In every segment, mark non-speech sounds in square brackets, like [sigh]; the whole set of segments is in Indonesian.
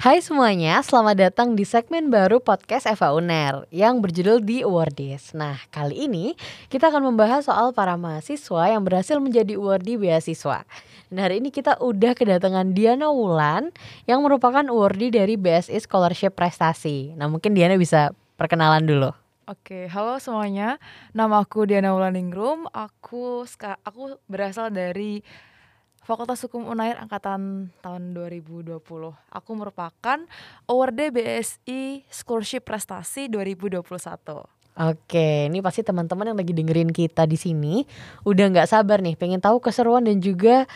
Hai semuanya, selamat datang di segmen baru podcast Eva Uner yang berjudul The Awardees. Nah, kali ini kita akan membahas soal para mahasiswa yang berhasil menjadi awardee beasiswa. Dan hari ini kita udah kedatangan Diana Wulan yang merupakan awardee dari BSI Scholarship Prestasi. Nah, mungkin Diana bisa perkenalan dulu. Oke, halo semuanya. Nama aku Diana Wulaningrum. Aku aku berasal dari Fakultas Hukum Unair angkatan tahun 2020. Aku merupakan award BSI Scholarship Prestasi 2021. Oke, ini pasti teman-teman yang lagi dengerin kita di sini udah nggak sabar nih, pengen tahu keseruan dan juga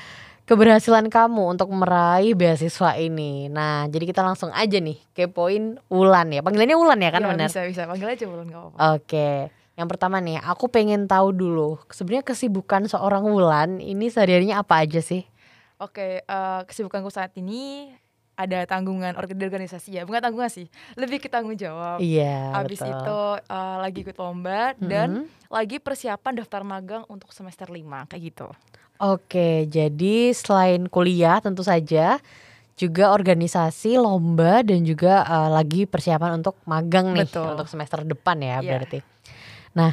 keberhasilan kamu untuk meraih beasiswa ini. Nah, jadi kita langsung aja nih ke poin Ulan ya. Panggilannya Ulan ya kan ya, benar? Bisa bisa panggil aja Ulan gak apa-apa. Oke. Yang pertama nih, aku pengen tahu dulu sebenarnya kesibukan seorang Wulan ini sehari-harinya apa aja sih? Oke, uh, kesibukanku saat ini ada tanggungan organisasi ya, bukan tanggungan sih, lebih ke tanggung jawab. Iya. Habis betul. itu uh, lagi ikut lomba Mhm. dan lagi persiapan daftar magang untuk semester 5 kayak gitu. Oke, jadi selain kuliah tentu saja juga organisasi, lomba dan juga eh, lagi persiapan untuk magang nih Betul. untuk semester depan ya Iya. berarti. Nah,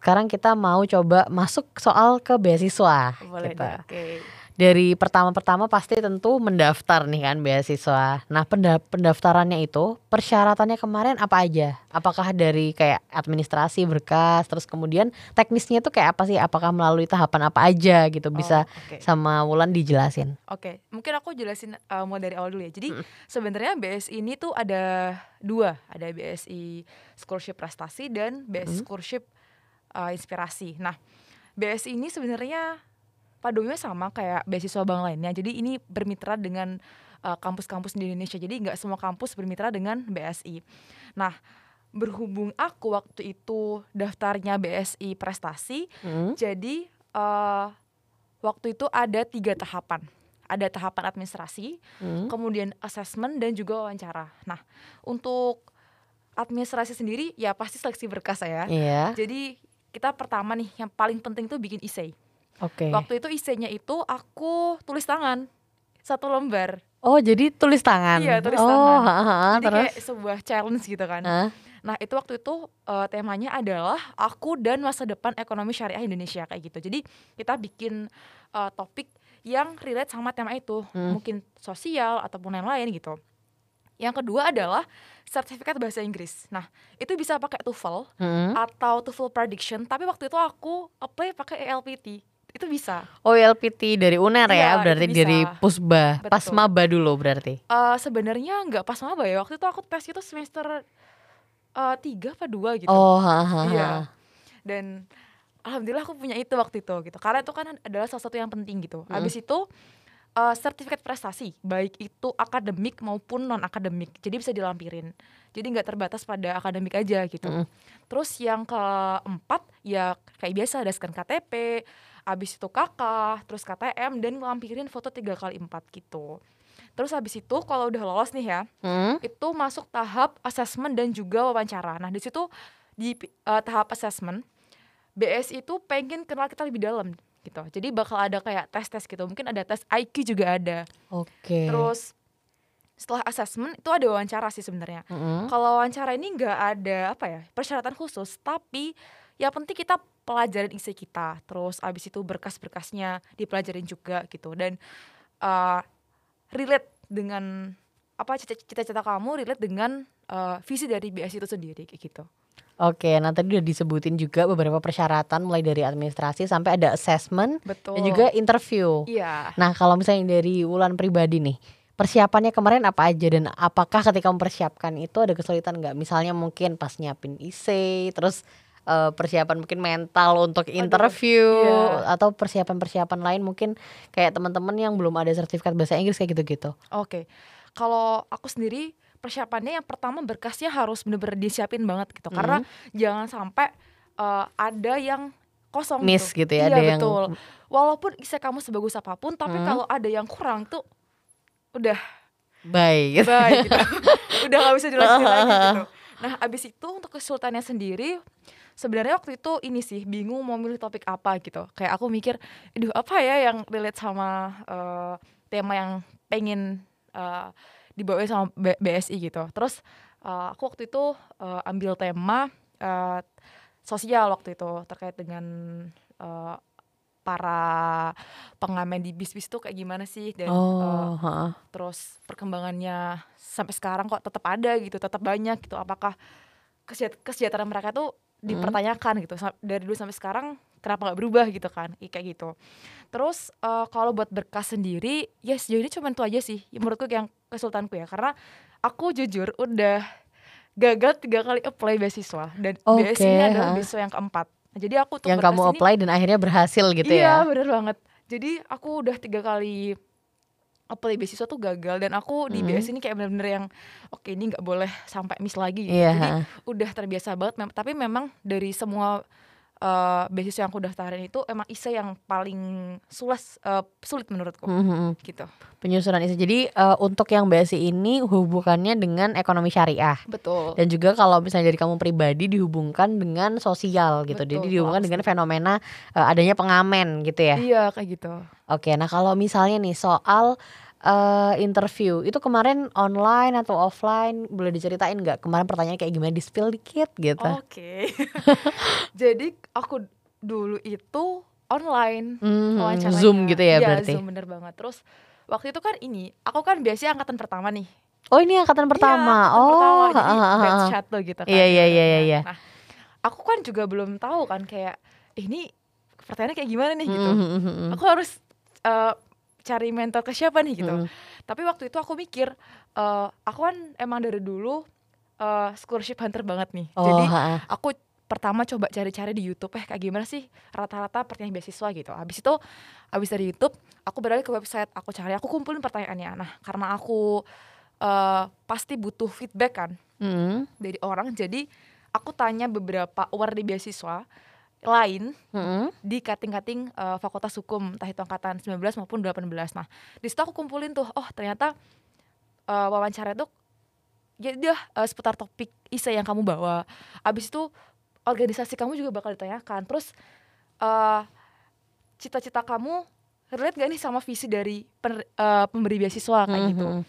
sekarang kita mau coba masuk soal ke beasiswa Boleh gitu. deh. Oke. Dari pertama-pertama pasti tentu mendaftar nih kan beasiswa. Nah, penda- pendaftarannya itu persyaratannya kemarin apa aja? Apakah dari kayak administrasi berkas, terus kemudian teknisnya itu kayak apa sih? Apakah melalui tahapan apa aja gitu? Bisa Oh, oke. sama Wulan dijelasin. Oke, mungkin aku jelasin uh, mau dari awal dulu ya. Jadi Mm. sebenarnya BSI ini tuh ada dua, ada BSI Scholarship Prestasi dan BSI Mm. Scholarship uh, Inspirasi. Nah, BSI ini sebenarnya padunya sama kayak beasiswa bank lainnya. Jadi ini bermitra dengan uh, kampus-kampus di Indonesia. Jadi nggak semua kampus bermitra dengan BSI. Nah, berhubung aku waktu itu daftarnya BSI Prestasi, Hmm? jadi eh, waktu itu ada tiga tahapan. Ada tahapan administrasi, Hmm? kemudian assessment dan juga wawancara. Nah, untuk administrasi sendiri ya pasti seleksi berkas ya. Iya. Jadi kita pertama nih yang paling penting tuh bikin essay. Oke. Waktu itu essaynya itu aku tulis tangan satu lembar. Oh, jadi tulis tangan. Iya, tulis oh, tangan. ha, ha, Jadi terus. kayak sebuah challenge gitu kan. Hah? Nah itu waktu itu eh, temanya adalah aku dan masa depan ekonomi syariah Indonesia kayak gitu. Jadi kita bikin eh, topik yang relate sama tema itu, Hmm. mungkin sosial ataupun yang lain gitu. Yang kedua adalah sertifikat bahasa Inggris. Nah itu bisa pakai TOEFL Hmm? atau TOEFL prediction. Tapi waktu itu aku apply pakai ELPT. Itu bisa. Oh, LPT dari UNER ya, itu berarti dari Pusba, Betul. pas maba dulu berarti. Eh, Sebenarnya nggak pas maba ya. Waktu itu aku tes itu semester eh, tiga apa dua gitu. Oh, ha, ha, ha. Iya. Dan alhamdulillah aku punya itu waktu itu gitu. Karena itu kan adalah salah satu yang penting gitu. Mm. Habis itu eh, sertifikat prestasi, baik itu akademik maupun non akademik. Jadi bisa dilampirin. Jadi nggak terbatas pada akademik aja gitu. Mm. Terus yang keempat ya kayak biasa ada scan KTP, habis itu KK, terus KTM dan lampirin foto 3 kali 4 gitu. Terus habis itu kalau udah lolos nih ya, Hmm? itu masuk tahap assessment dan juga wawancara. Nah, di situ di eh, tahap assessment BS itu pengen kenal kita lebih dalam gitu. Jadi bakal ada kayak tes-tes gitu. Mungkin ada tes IQ juga ada. Oke. Terus setelah assessment itu ada wawancara sih sebenarnya. Mm-mm. Kalau wawancara ini nggak ada apa ya persyaratan khusus, tapi yang penting kita pelajarin isi kita. Terus abis itu berkas-berkasnya dipelajarin juga gitu dan eh, relate dengan apa cita- cita-cita kamu relate dengan eh, visi dari BS itu sendiri kayak gitu. Oke, nah tadi udah disebutin juga beberapa persyaratan mulai dari administrasi sampai ada assessment Betul. dan juga interview. iya. Nah, kalau misalnya dari Wulan pribadi nih, persiapannya kemarin apa aja dan apakah ketika mempersiapkan itu ada kesulitan nggak? Misalnya mungkin pas nyiapin essay, terus eh, persiapan mungkin mental untuk interview iya. atau persiapan-persiapan lain mungkin kayak teman-teman yang belum ada sertifikat bahasa Inggris kayak gitu-gitu. Oke. Kalau aku sendiri persiapannya yang pertama berkasnya harus bener-bener disiapin banget gitu. Karena jangan sampai eh, ada yang kosong Miss gitu ya, Iya, ada yang betul. Walaupun isi kamu sebagus apa pun, tapi Hmm. kalau ada yang kurang tuh udah baik. gitu. [laughs] udah gak bisa dilanjutin lagi gitu. [laughs] Nah, abis itu untuk kesulitannya sendiri sebenarnya waktu itu ini sih bingung mau milih topik apa gitu. Kayak aku mikir, aduh apa ya yang relate sama eh, tema yang pengen eh, dibawain sama B- BSI gitu. Terus uh, aku waktu itu uh, ambil tema uh, sosial waktu itu terkait dengan uh, para pengamen di bis-bis tuh kayak gimana sih dan uh, Oh, heeh. terus perkembangannya sampai sekarang kok tetap ada gitu, tetap banyak gitu. Apakah kesejaht- kesejahteraan mereka tuh. Dipertanyakan gitu. Dari dulu sampai sekarang kenapa nggak berubah gitu kan? Kayak gitu. Terus eh, kalau buat berkas sendiri ya sejauh ini cuma itu aja sih Ya, menurutku yang kesultanku ya. Karena aku jujur udah gagal tiga kali apply beasiswa dan BSI ini adalah beasiswa yang keempat. Nah, jadi aku tuh Yang kamu apply dan akhirnya berhasil gitu iya ya. bener banget. Jadi aku udah tiga kali apply beasiswa tuh gagal dan aku di Mhm. BSI ini kayak bener-bener yang oke ini nggak boleh sampai miss lagi gitu. Iya, jadi udah terbiasa banget tapi memang dari semua eh, beasiswa yang aku daftarin itu emang ISE yang paling sulas eh, sulit menurutku Mhm, mhm. gitu Penyusunan itu. Jadi eh, untuk yang BSI ini hubungannya dengan ekonomi syariah. betul Dan juga kalau misalnya dari kamu pribadi dihubungkan dengan sosial gitu. Betul, Jadi dihubungkan dengan fenomena eh, adanya pengamen gitu ya. iya kayak gitu Oke, nah kalau misalnya nih soal eh, interview itu kemarin online atau offline boleh diceritain nggak? Kemarin pertanyaannya kayak gimana? Di spill dikit gitu. oke [laughs] jadi aku dulu itu online wawancaranya. Zoom gitu ya Iya, berarti. Zoom bener banget terus waktu itu kan ini aku kan biasanya angkatan pertama nih Oh ini angkatan pertama. Iya, angkatan oh, pertama, jadi ha, ha, batch satu gitu kan Iya, iya, iya, ibaratnya. iya. Nah, aku kan juga belum tahu kan kayak "Eh, ini pertanyaannya kayak gimana nih gitu. Mhm, mhm, mhm. Aku harus eh, cari mentor ke siapa nih gitu. Mhm. Tapi waktu itu aku mikir eh, aku kan emang dari dulu eh, scholarship hunter banget nih. Oh, Jadi ha, aku pertama coba cari-cari di YouTube eh kayak gimana sih rata-rata pertanyaan beasiswa gitu. Habis itu habis dari YouTube aku beralih ke website, aku cari, aku kumpulin pertanyaannya. Nah, karena aku eh, pasti butuh feedback kan Mhm, dari orang, jadi aku tanya beberapa award di beasiswa lain mhm. di kating-kating eh, fakultas hukum entah itu angkatan 19 maupun 18. Nah, di situ aku kumpulin tuh, oh ternyata eh, wawancara itu ya dia eh, seputar topik ISE yang kamu bawa. Abis itu organisasi kamu juga bakal ditanyakan. Terus eh, cita-cita kamu relate gak nih sama visi dari pener- eh, pemberi beasiswa kayak gitu. Mhm.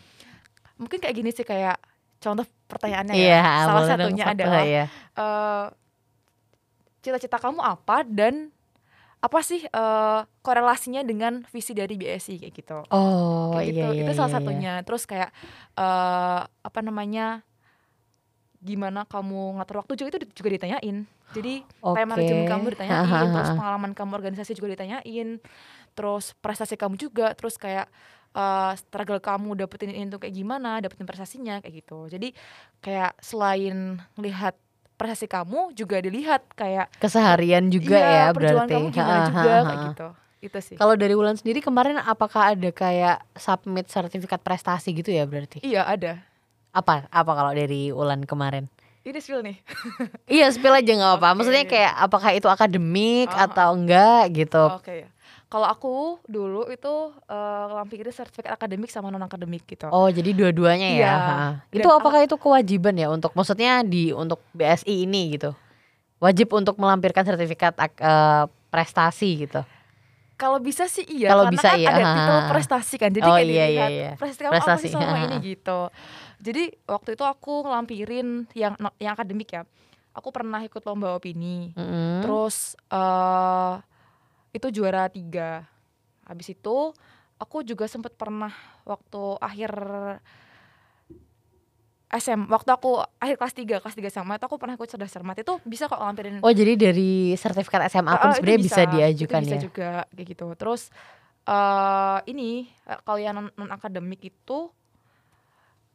Mungkin kayak gini sih kayak contoh pertanyaannya Iya, ya. Salah boleh dong satunya satu, adalah ya. eh, cita-cita kamu apa dan apa sih eh, korelasinya dengan visi dari BSI kayak gitu. Oh Kayak gitu. iya iya itu salah iya, iya. satunya. Terus kayak eh, apa namanya? Gimana kamu ngatur waktu juga itu juga ditanyain. Jadi time manajemen Oke. kamu ditanyain, terus Hahaha. pengalaman kamu organisasi juga ditanyain, terus prestasi kamu juga, terus kayak eh, struggle kamu dapetin ini tuh kayak gimana, dapetin prestasinya kayak gitu. Jadi kayak selain lihat prestasi kamu juga dilihat kayak Keseharian juga iya, ya perjuangan berarti. kamu gimana juga Ha, ha, kayak gitu. Itu sih. Kalau dari Wulan sendiri kemarin apakah ada kayak submit sertifikat prestasi gitu ya berarti? Iya ada. Apa apa kalau dari Wulan kemarin? Ini spill nih. Iya spill aja nggak apa. [laughs] Oke. Maksudnya kayak apakah itu akademik Oh, atau enggak gitu? Oke ya. Kalau aku dulu itu eh lampirin sertifikat akademik sama non akademik gitu. Oh jadi dua-duanya ya? Iya. Ha. Dan Itu apakah itu kewajiban ya untuk maksudnya di untuk BSI ini gitu? Wajib untuk melampirkan sertifikat eh, prestasi gitu? Kalau bisa sih iya, Kalau karena bisa kan iya, ada ha, titel prestasi kan. Jadi Oh, kayak iya, iya, dilihat iya. prestasi kamu apa Prestasi, sih selama ha, ini gitu. Jadi waktu itu aku ngelampirin yang yang akademik ya. Aku pernah ikut lomba opini. Mm-mm. Terus eh itu juara tiga. Habis itu aku juga sempat pernah waktu akhir SM, waktu aku akhir kelas 3, kelas 3 SMA itu aku pernah ikut cerdas cermat itu bisa kok ngampirin Oh jadi dari sertifikat SMA pun itu sebenarnya bisa, diajukan itu bisa ya? juga kayak gitu. Terus eh ini kalau yang non, non akademik itu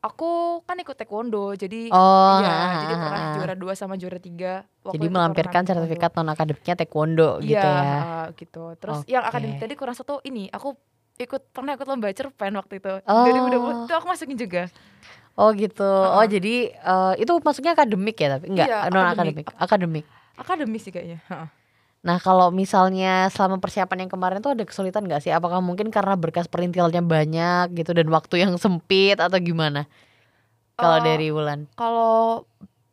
aku kan ikut taekwondo jadi Oh, iya ha, jadi pernah ha. juara 2 sama juara 3 Jadi melampirkan sertifikat non akademiknya taekwondo gitu iya, ya? ah, gitu. Terus yang Oke. akademik tadi kurang satu ini aku ikut pernah ikut lomba cerpen waktu itu. Oh. 2020 itu aku masukin juga. Oh gitu. Oh Ha-ha. jadi eh, itu maksudnya akademik ya tapi enggak Iya, non akademik. akademik. Akademik. Sih kayaknya. heeh. Nah kalau misalnya selama persiapan yang kemarin tuh ada kesulitan nggak sih? Apakah mungkin karena berkas perintilnya banyak gitu dan waktu yang sempit atau gimana? Kalau Eh, dari Wulan? Kalau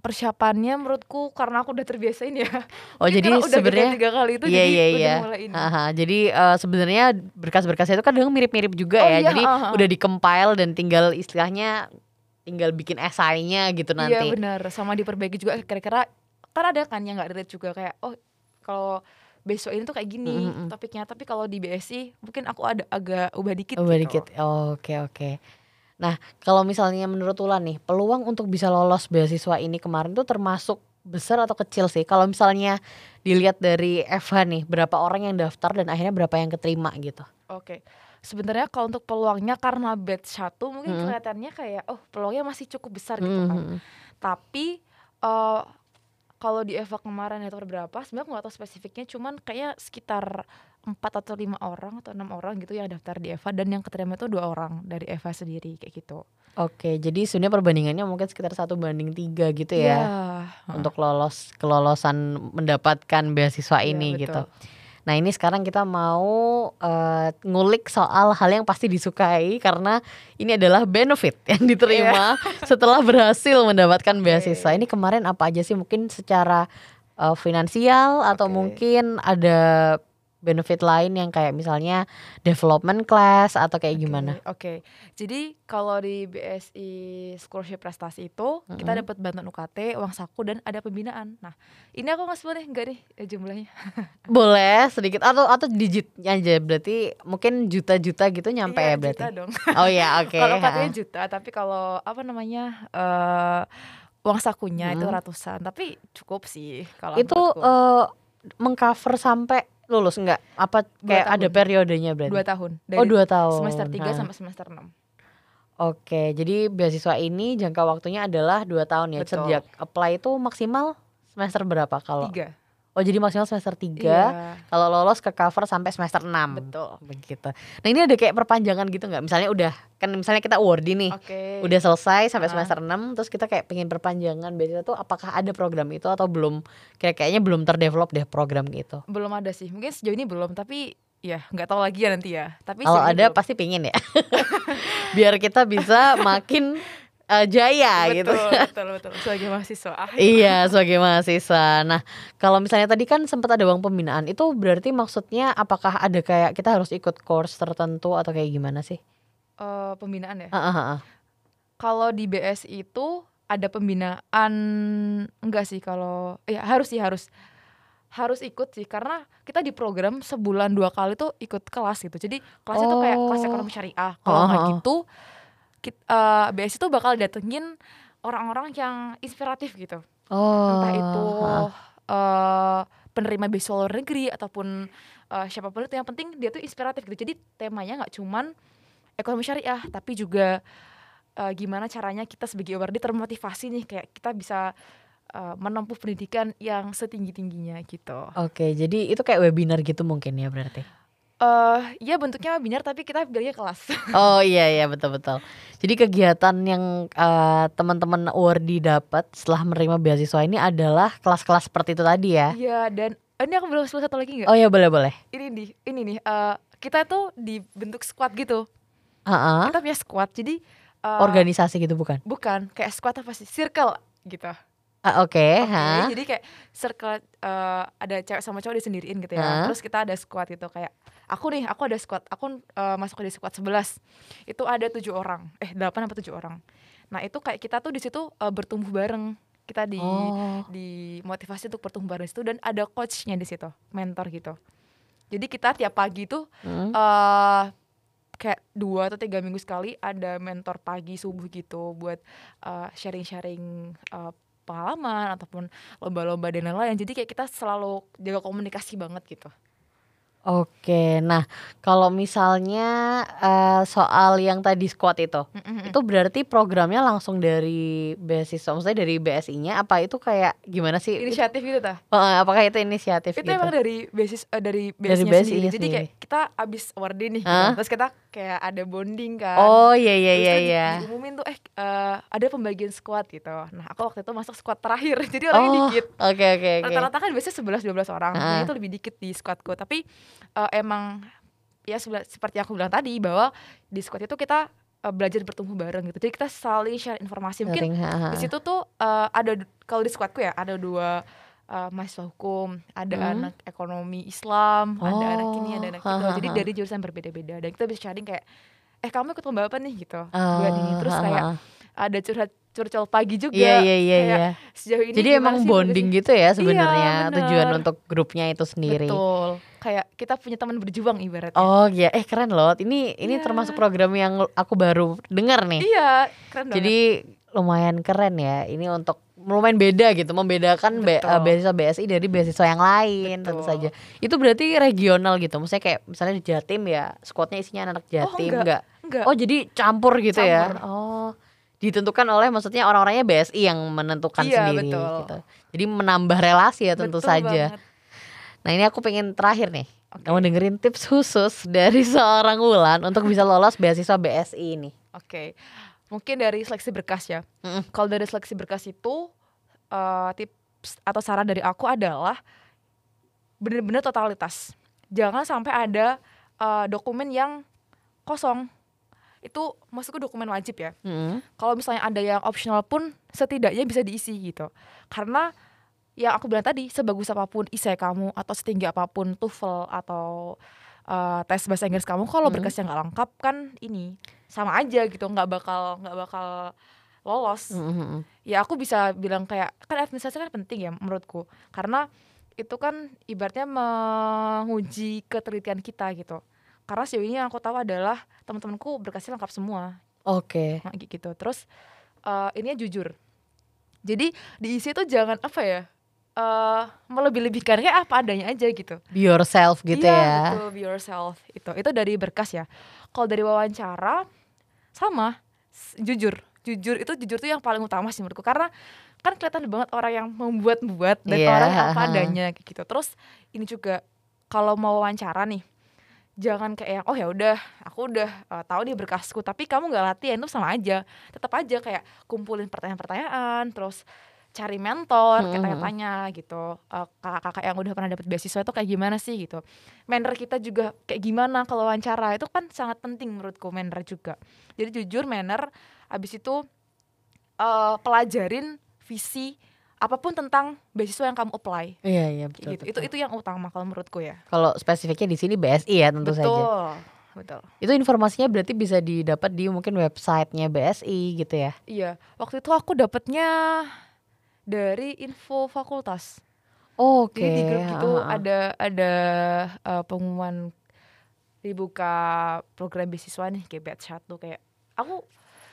persiapannya menurutku karena aku udah terbiasa ini ya. Oh jadi gagal sebenarnya tiga kali itu Iya jadi iya udah iya. mulai ini. Haha, Jadi eh, sebenarnya berkas-berkasnya itu kadang mirip-mirip juga Oh ya. iya, Jadi heeh. udah di-compile dan tinggal istilahnya tinggal bikin esainya gitu Iya nanti. benar, sama diperbaiki juga kira-kira kan ada kan yang nggak relate juga kayak oh kalau besok ini tuh kayak gini Mm, mm, mm. topiknya tapi kalau di BSI mungkin aku ada agak ubah dikit Ubah gitu. dikit. Oh, Oke oke. Nah kalau misalnya menurut Ulan nih peluang untuk bisa lolos beasiswa ini kemarin tuh termasuk besar atau kecil sih? Kalau misalnya dilihat dari Eva nih berapa orang yang daftar dan akhirnya berapa yang keterima gitu? Oke. Sebenarnya kalau untuk peluangnya karena batch satu mungkin Mm. kelihatannya kayak oh peluangnya masih cukup besar gitu kan. Tapi eh kalau di Eva kemarin atau berapa sebenarnya aku nggak tahu spesifiknya cuman kayaknya sekitar empat atau lima orang atau enam orang gitu yang daftar di Eva dan yang keterima itu dua orang dari Eva sendiri kayak gitu. Oke, jadi sebenarnya perbandingannya mungkin sekitar satu banding tiga gitu Iya. ya untuk lolos kelolosan mendapatkan beasiswa Iya, ini betul. gitu. Nah ini sekarang kita mau eh, ngulik soal hal yang pasti disukai karena ini adalah benefit [laughs] yang diterima setelah berhasil mendapatkan beasiswa. Oke. Ini kemarin apa aja sih? Mungkin secara eh, finansial atau Oke. mungkin ada benefit lain yang kayak misalnya development class atau kayak gimana? Oke, jadi kalau di BSI Scholarship Prestasi itu kita Mm-mm. dapat bantuan UKT, uang saku dan ada pembinaan. Nah, ini aku nggak sebut nih, enggak nih eh, jumlahnya. [laughs] Boleh sedikit atau atau digitnya aja berarti mungkin juta-juta gitu nyampe Iya, ya berarti. juta dong. Oh ya oke. Kalau ha. UKT-nya juta, tapi kalau apa namanya eh uang sakunya itu Mm. ratusan. Tapi cukup sih kalau Itu eh, mengcover sampai lulus enggak? Apa kayak ada tahun. periodenya berarti? dua tahun oh dari dua tahun. semester 3 Nah, sampai semester 6 Oke, jadi beasiswa ini jangka waktunya adalah dua tahun ya. Betul. Sejak apply itu maksimal semester berapa kalau? tiga Oh jadi maksimal semester 3 Iya, Kalau lolos ke cover sampai semester 6 betul Begitu. Nah ini ada kayak perpanjangan gitu nggak? Misalnya udah kan misalnya kita awardee nih. oke udah selesai sampai Ah. semester 6 terus kita kayak pengen perpanjangan biasanya tuh apakah ada program itu atau belum kayak kayaknya belum terdevelop deh program gitu belum ada sih mungkin sejauh ini belum tapi ya nggak tahu lagi ya nanti ya tapi kalau ada belum. pasti pengen ya [laughs] biar kita bisa makin [laughs] eh, jaya gitu. betul [laughs] betul betul. Sebagai mahasiswa. Ah, iya sebagai mahasiswa. Nah kalau misalnya tadi kan sempat ada uang pembinaan itu berarti maksudnya apakah ada kayak kita harus ikut course tertentu atau kayak gimana sih? Eh, pembinaan ya? Ah, ah, ah. kalau di BS itu ada pembinaan enggak sih kalau ya harus sih harus. Harus ikut sih karena kita di program sebulan dua kali tuh ikut kelas gitu. Jadi kelasnya tuh kayak kelas Oh. ekonomi syariah. Kalau Oh, nggak oh, oh. gitu kit, eh, BS itu bakal datengin orang-orang yang inspiratif gitu. Oh entah itu eh, penerima beasiswa luar negeri ataupun eh, siapa pun itu yang penting dia tuh inspiratif gitu. Jadi temanya nggak cuman ekonomi syariah tapi juga eh, gimana caranya kita sebagai awardee termotivasi nih kayak kita bisa eh, menempuh pendidikan yang setinggi tingginya gitu. Oke jadi itu kayak webinar gitu mungkin ya berarti eh ya bentuknya webinar tapi kita bilangnya kelas [laughs] Oh iya iya betul betul. Jadi kegiatan yang eh, teman-teman awardee dapat setelah menerima beasiswa ini adalah kelas-kelas seperti itu tadi ya. Iya dan eh, ini aku belum sebut satu lagi nggak Oh iya boleh boleh. ini nih ini nih eh, kita tuh dibentuk squad gitu Heeh. kita punya squad jadi eh, Organisasi gitu bukan? bukan kayak squad apa sih circle gitu Ah, Oke. Oke, ha. jadi kayak circle eh, ada cewek sama cowok disendiriin gitu ya. Hah? Terus kita ada squad gitu kayak aku nih, aku ada squad, aku eh, masuk di squad 11. Itu ada tujuh orang, eh delapan apa tujuh orang. Nah itu kayak kita tuh di situ eh, bertumbuh bareng. Kita di Oh. di motivasi untuk bertumbuh bareng situ dan ada coachnya di situ, mentor gitu. Jadi kita tiap pagi tuh Hmm. eh kayak dua atau tiga minggu sekali ada mentor pagi subuh gitu buat sharing-sharing eh, pengalaman ataupun lomba-lomba dan lain-lain jadi kayak kita selalu jaga komunikasi banget gitu Oke. Nah, kalau misalnya eh, soal yang tadi squad itu, Mm-mm. itu berarti programnya langsung dari beasiswa, maksudnya dari BSI-nya apa itu kayak gimana sih? inisiatif gitu tah apakah itu inisiatif itu gitu? emang dari basis eh, dari Dari BSI-nya BSI-nya sendiri jadi sendiri. kayak kita abis awardee nih gitu. Hah? terus kita kayak ada bonding kan Oh iya iya Terus iya tuh di- iya. diumumin tuh eh eh, ada pembagian squad gitu nah aku waktu itu masuk squad terakhir [laughs] jadi orangnya Oh, dikit oke oke oke. rata-rata kan biasanya 11 12 orang. Heeh. Nah, itu lebih dikit di squadku. Tapi eh, emang ya seperti aku bilang tadi bahwa di squad itu kita uh, belajar bertumbuh bareng gitu. Jadi kita saling share informasi. Mungkin di situ tuh uh, ada kalau di squadku ya ada dua uh, mahasiswa hukum, ada Hmm. anak ekonomi Islam, ada anak ini, ada anak Oh, itu. Jadi dari jurusan berbeda-beda dan kita bisa sharing kayak eh kamu ikut lomba apa nih gitu. Oh, buat ini terus kayak ada curhat curcol pagi juga. Iya iya iya kayak iya. sejauh ini Jadi emang sih bonding progresnya? gitu ya sebenarnya bener. tujuan untuk grupnya itu sendiri. Betul. Kayak kita punya teman berjuang ibaratnya. Oh iya, eh keren loh. Ini ini Iya. termasuk program yang aku baru dengar nih. Iya, keren banget. Jadi lumayan keren ya. Ini untuk lumayan beda gitu, membedakan be- eh, beasiswa BSI dari beasiswa yang lain tentu Betul. saja. Itu berarti regional gitu. Maksudnya kayak misalnya di Jatim ya, squadnya isinya anak Jatim enggak. enggak? enggak. Oh, jadi campur gitu ya. Campur. Oh. Ditentukan oleh maksudnya orang-orangnya BSI yang menentukan Iya, sendiri betul. gitu. Jadi menambah relasi ya tentu Betul saja. banget. Nah, ini aku pengen terakhir nih. Oke. Kamu dengerin tips khusus dari [laughs] seorang Wulan untuk bisa lolos beasiswa BSI ini. Oke. Mungkin dari seleksi berkas ya. Mm-mm. Kalau dari seleksi berkas itu eh, tips atau saran dari aku adalah benar-benar totalitas. Jangan sampai ada eh, dokumen yang kosong. Itu maksudku dokumen wajib ya. Mm-mm. Kalau misalnya ada yang optional pun setidaknya bisa diisi gitu. Karena yang aku bilang tadi, sebagus apa pun isai kamu atau setinggi apa pun TOEFL atau eh, tes bahasa Inggris kamu, kalau Mm. berkasnya nggak lengkap kan ini sama aja gitu, nggak bakal nggak bakal lolos. Mm-mm. Ya aku bisa bilang kayak kan administrasi kan penting ya menurutku, karena itu kan ibaratnya menguji ketelitian kita gitu. Karena sejauh ini yang aku tahu adalah teman-temanku berkasnya lengkap semua Oke. Nah, gitu terus eh ininya jujur jadi diisi tuh jangan apa ya eh melebih-lebihkan kayak apa adanya aja gitu. Be yourself gitu Iya, ya. betul be yourself itu. Itu dari berkas ya. Kalau dari wawancara sama jujur. Jujur itu jujur tuh yang paling utama sih menurutku. Karena kan kelihatan banget orang yang membuat-buat dan Iya, orang yang apa adanya kayak gitu. Terus ini juga kalau mau wawancara nih jangan kayak oh ya udah aku udah uh, tahu nih berkasku tapi kamu nggak latihan itu sama aja. Tetap aja kayak kumpulin pertanyaan-pertanyaan terus cari mentor kayak Mhm. tanya-tanya gitu Uh, kakak-kakak yang udah pernah dapet beasiswa itu kayak gimana sih gitu manner kita juga kayak gimana kalau wawancara itu kan sangat penting menurutku manner juga jadi jujur manner abis itu uh, pelajarin visi apa pun tentang beasiswa yang kamu apply Iya iya betul. gitu itu betul. itu yang utama kalau menurutku ya Kalau spesifiknya di sini BSI ya tentu betul saja. betul Itu informasinya berarti bisa didapat di mungkin websitenya BSI gitu ya. iya waktu itu aku dapetnya dari info fakultas Oke. Jadi di grup itu ha, ha. ada ada uh, pengumuman dibuka program beasiswa nih kayak batch satu kayak aku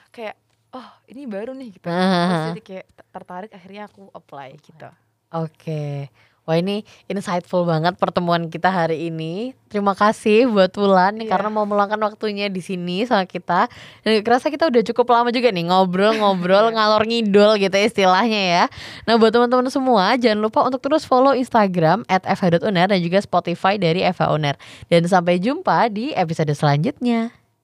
kayak oh ini baru nih gitu. Terus Ah. jadi kayak ter- tertarik akhirnya aku apply gitu. Oke. Wah ini insightful banget pertemuan kita hari ini. Terima kasih buat Wulan Iya. karena mau meluangkan waktunya di sini sama kita. Dan kerasa kita udah cukup lama juga nih ngobrol-ngobrol [laughs] Iya. ngalor ngidol gitu istilahnya ya. Nah buat teman-teman semua jangan lupa untuk terus follow Instagram @fh.uner dan juga Spotify dari FH Uner. Dan sampai jumpa di episode selanjutnya.